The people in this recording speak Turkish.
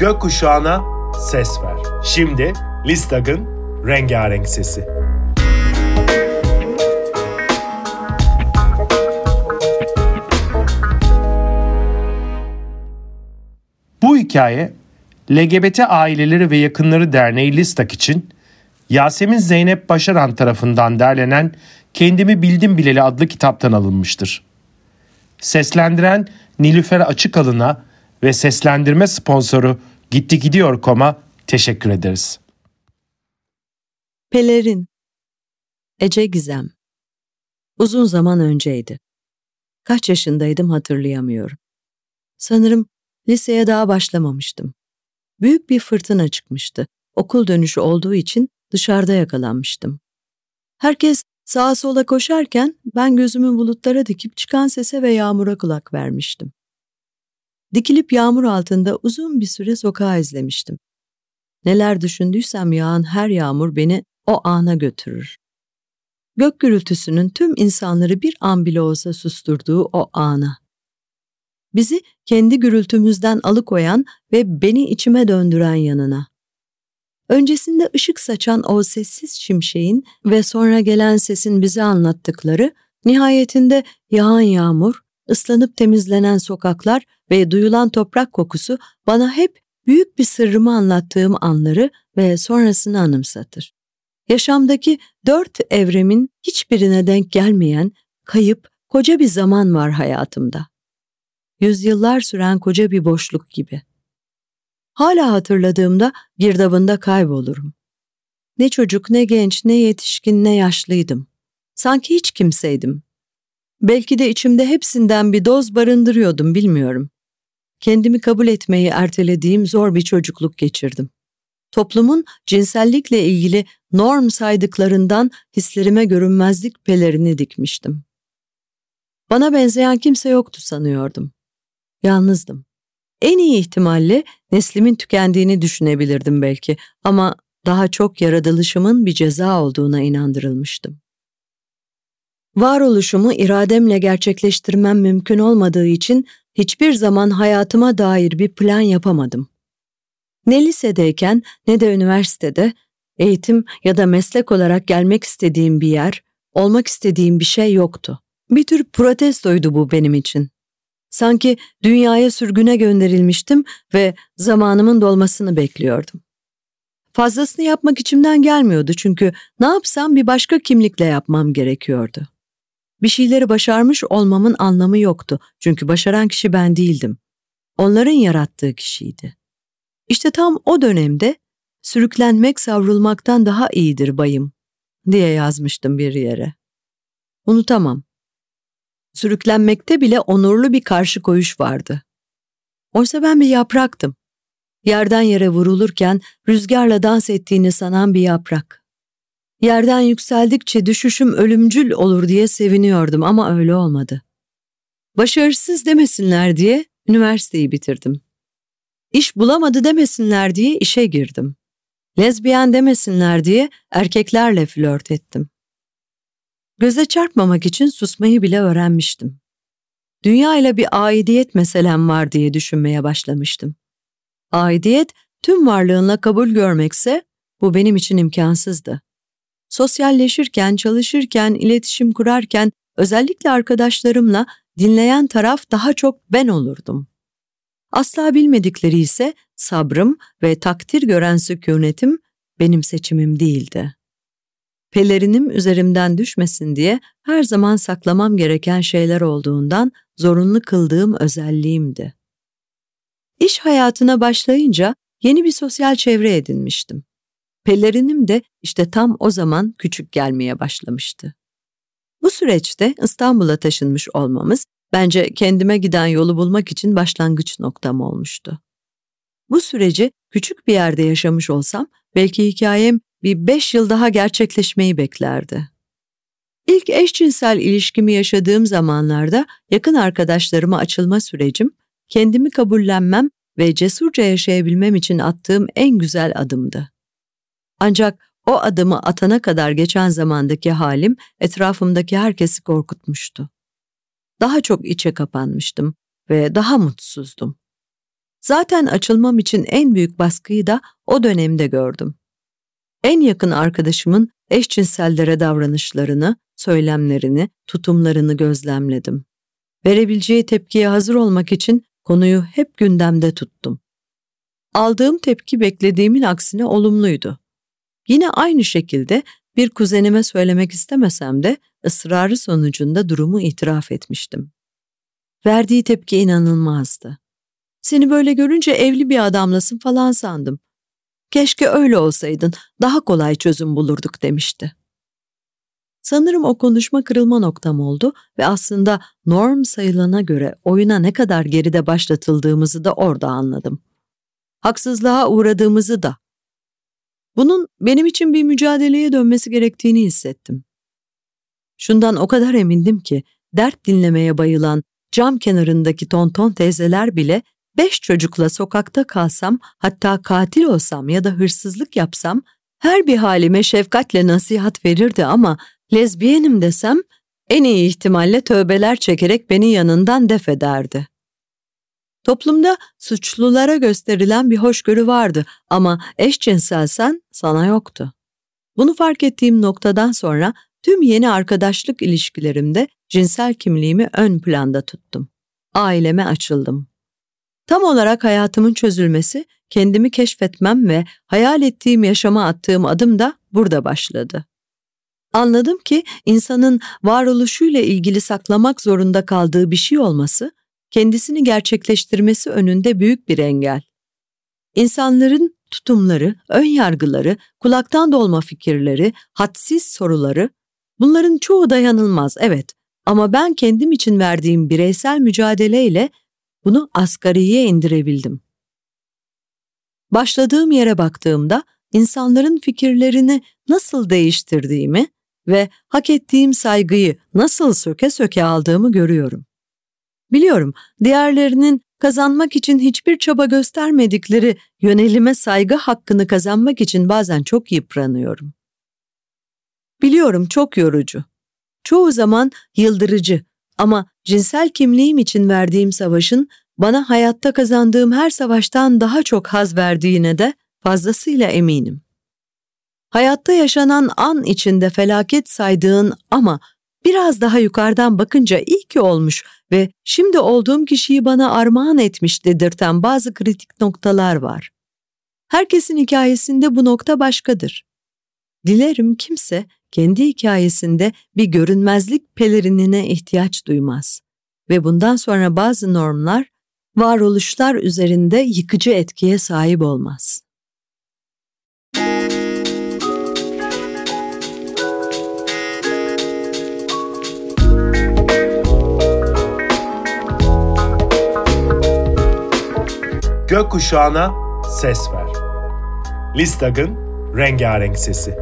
gökkuşağına ses ver. Şimdi Listag'ın rengarenk sesi. Bu hikaye LGBT Aileleri ve Yakınları Derneği Listak için Yasemin Zeynep Başaran tarafından derlenen Kendimi Bildim Bileli adlı kitaptan alınmıştır. Seslendiren Nilüfer Açıkalın'a ve seslendirme sponsoru Gitti Gidiyor Kom'a teşekkür ederiz. Pelerin Ece Gizem Uzun zaman önceydi. Kaç yaşındaydım hatırlayamıyorum. Sanırım liseye daha başlamamıştım. Büyük bir fırtına çıkmıştı. Okul dönüşü olduğu için dışarıda yakalanmıştım. Herkes sağa sola koşarken ben gözümü bulutlara dikip çıkan sese ve yağmura kulak vermiştim. Dikilip yağmur altında uzun bir süre sokağa izlemiştim. Neler düşündüysem yağan her yağmur beni o ana götürür. Gök gürültüsünün tüm insanları bir an bile olsa susturduğu o ana. Bizi kendi gürültümüzden alıkoyan ve beni içime döndüren yanına. Öncesinde ışık saçan o sessiz şimşeğin ve sonra gelen sesin bize anlattıkları, nihayetinde yağan yağmur, ıslanıp temizlenen sokaklar ve duyulan toprak kokusu bana hep büyük bir sırrımı anlattığım anları ve sonrasını anımsatır. Yaşamdaki dört evremin hiçbirine denk gelmeyen, kayıp, koca bir zaman var hayatımda. Yüzyıllar süren koca bir boşluk gibi. Hala hatırladığımda girdabında kaybolurum. Ne çocuk, ne genç, ne yetişkin, ne yaşlıydım. Sanki hiç kimseydim. Belki de içimde hepsinden bir doz barındırıyordum bilmiyorum. Kendimi kabul etmeyi ertelediğim zor bir çocukluk geçirdim. Toplumun cinsellikle ilgili norm saydıklarından hislerime görünmezlik pelerini dikmiştim. Bana benzeyen kimse yoktu sanıyordum. Yalnızdım. En iyi ihtimalle neslimin tükendiğini düşünebilirdim belki ama daha çok yaratılışımın bir ceza olduğuna inandırılmıştım. Varoluşumu irademle gerçekleştirmem mümkün olmadığı için hiçbir zaman hayatıma dair bir plan yapamadım. Ne lisedeyken ne de üniversitede eğitim ya da meslek olarak gelmek istediğim bir yer, olmak istediğim bir şey yoktu. Bir tür protestoydu bu benim için. Sanki dünyaya sürgüne gönderilmiştim ve zamanımın dolmasını bekliyordum. Fazlasını yapmak içimden gelmiyordu çünkü ne yapsam bir başka kimlikle yapmam gerekiyordu. Bir şeyleri başarmış olmamın anlamı yoktu çünkü başaran kişi ben değildim. Onların yarattığı kişiydi. İşte tam o dönemde sürüklenmek savrulmaktan daha iyidir bayım diye yazmıştım bir yere. Unutamam. Sürüklenmekte bile onurlu bir karşı koyuş vardı. Oysa ben bir yapraktım. Yerden yere vurulurken rüzgarla dans ettiğini sanan bir yaprak. Yerden yükseldikçe düşüşüm ölümcül olur diye seviniyordum ama öyle olmadı. Başarısız demesinler diye üniversiteyi bitirdim. İş bulamadı demesinler diye işe girdim. Lezbiyen demesinler diye erkeklerle flört ettim. Göze çarpmamak için susmayı bile öğrenmiştim. Dünya ile bir aidiyet meselem var diye düşünmeye başlamıştım. Aidiyet tüm varlığınla kabul görmekse bu benim için imkansızdı. Sosyalleşirken, çalışırken, iletişim kurarken özellikle arkadaşlarımla dinleyen taraf daha çok ben olurdum. Asla bilmedikleri ise sabrım ve takdir gören sükunetim benim seçimim değildi. Pelerinim üzerimden düşmesin diye her zaman saklamam gereken şeyler olduğundan zorunlu kıldığım özelliğimdi. İş hayatına başlayınca yeni bir sosyal çevre edinmiştim. Pelerinim de işte tam o zaman küçük gelmeye başlamıştı. Bu süreçte İstanbul'a taşınmış olmamız bence kendime giden yolu bulmak için başlangıç noktam olmuştu. Bu süreci küçük bir yerde yaşamış olsam belki hikayem bir beş yıl daha gerçekleşmeyi beklerdi. İlk eşcinsel ilişkimi yaşadığım zamanlarda yakın arkadaşlarıma açılma sürecim, kendimi kabullenmem ve cesurca yaşayabilmem için attığım en güzel adımdı. Ancak o adımı atana kadar geçen zamandaki halim etrafımdaki herkesi korkutmuştu. Daha çok içe kapanmıştım ve daha mutsuzdum. Zaten açılmam için en büyük baskıyı da o dönemde gördüm. En yakın arkadaşımın eşcinsellere davranışlarını, söylemlerini, tutumlarını gözlemledim. Verebileceği tepkiye hazır olmak için konuyu hep gündemde tuttum. Aldığım tepki beklediğimin aksine olumluydu. Yine aynı şekilde bir kuzenime söylemek istemesem de ısrarı sonucunda durumu itiraf etmiştim. Verdiği tepki inanılmazdı. Seni böyle görünce evli bir adamlasın falan sandım. Keşke öyle olsaydın, daha kolay çözüm bulurduk demişti. Sanırım o konuşma kırılma noktam oldu ve aslında norm sayılana göre oyuna ne kadar geride başlatıldığımızı da orada anladım. Haksızlığa uğradığımızı da. Bunun benim için bir mücadeleye dönmesi gerektiğini hissettim. Şundan o kadar emindim ki dert dinlemeye bayılan cam kenarındaki tonton teyzeler bile beş çocukla sokakta kalsam hatta katil olsam ya da hırsızlık yapsam her bir halime şefkatle nasihat verirdi ama lezbiyenim desem en iyi ihtimalle tövbeler çekerek beni yanından def ederdi. Toplumda suçlulara gösterilen bir hoşgörü vardı ama eşcinselsen sana yoktu. Bunu fark ettiğim noktadan sonra tüm yeni arkadaşlık ilişkilerimde cinsel kimliğimi ön planda tuttum. Aileme açıldım. Tam olarak hayatımın çözülmesi, kendimi keşfetmem ve hayal ettiğim yaşama attığım adım da burada başladı. Anladım ki insanın varoluşuyla ilgili saklamak zorunda kaldığı bir şey olması, kendisini gerçekleştirmesi önünde büyük bir engel. İnsanların tutumları, ön yargıları, kulaktan dolma fikirleri, hadsiz soruları, bunların çoğu dayanılmaz evet ama ben kendim için verdiğim bireysel mücadeleyle bunu asgariye indirebildim. Başladığım yere baktığımda insanların fikirlerini nasıl değiştirdiğimi ve hak ettiğim saygıyı nasıl söke söke aldığımı görüyorum. Biliyorum, diğerlerinin kazanmak için hiçbir çaba göstermedikleri yönelime saygı hakkını kazanmak için bazen çok yıpranıyorum. Biliyorum çok yorucu. Çoğu zaman yıldırıcı ama cinsel kimliğim için verdiğim savaşın bana hayatta kazandığım her savaştan daha çok haz verdiğine de fazlasıyla eminim. Hayatta yaşanan an içinde felaket saydığın ama biraz daha yukarıdan bakınca iyi ki olmuş ve şimdi olduğum kişiyi bana armağan etmiş dedirten bazı kritik noktalar var. Herkesin hikayesinde bu nokta başkadır. Dilerim kimse kendi hikayesinde bir görünmezlik pelerinine ihtiyaç duymaz ve bundan sonra bazı normlar, varoluşlar üzerinde yıkıcı etkiye sahip olmaz. Gökkuşağına ses ver. Listag'ın rengarenk sesi.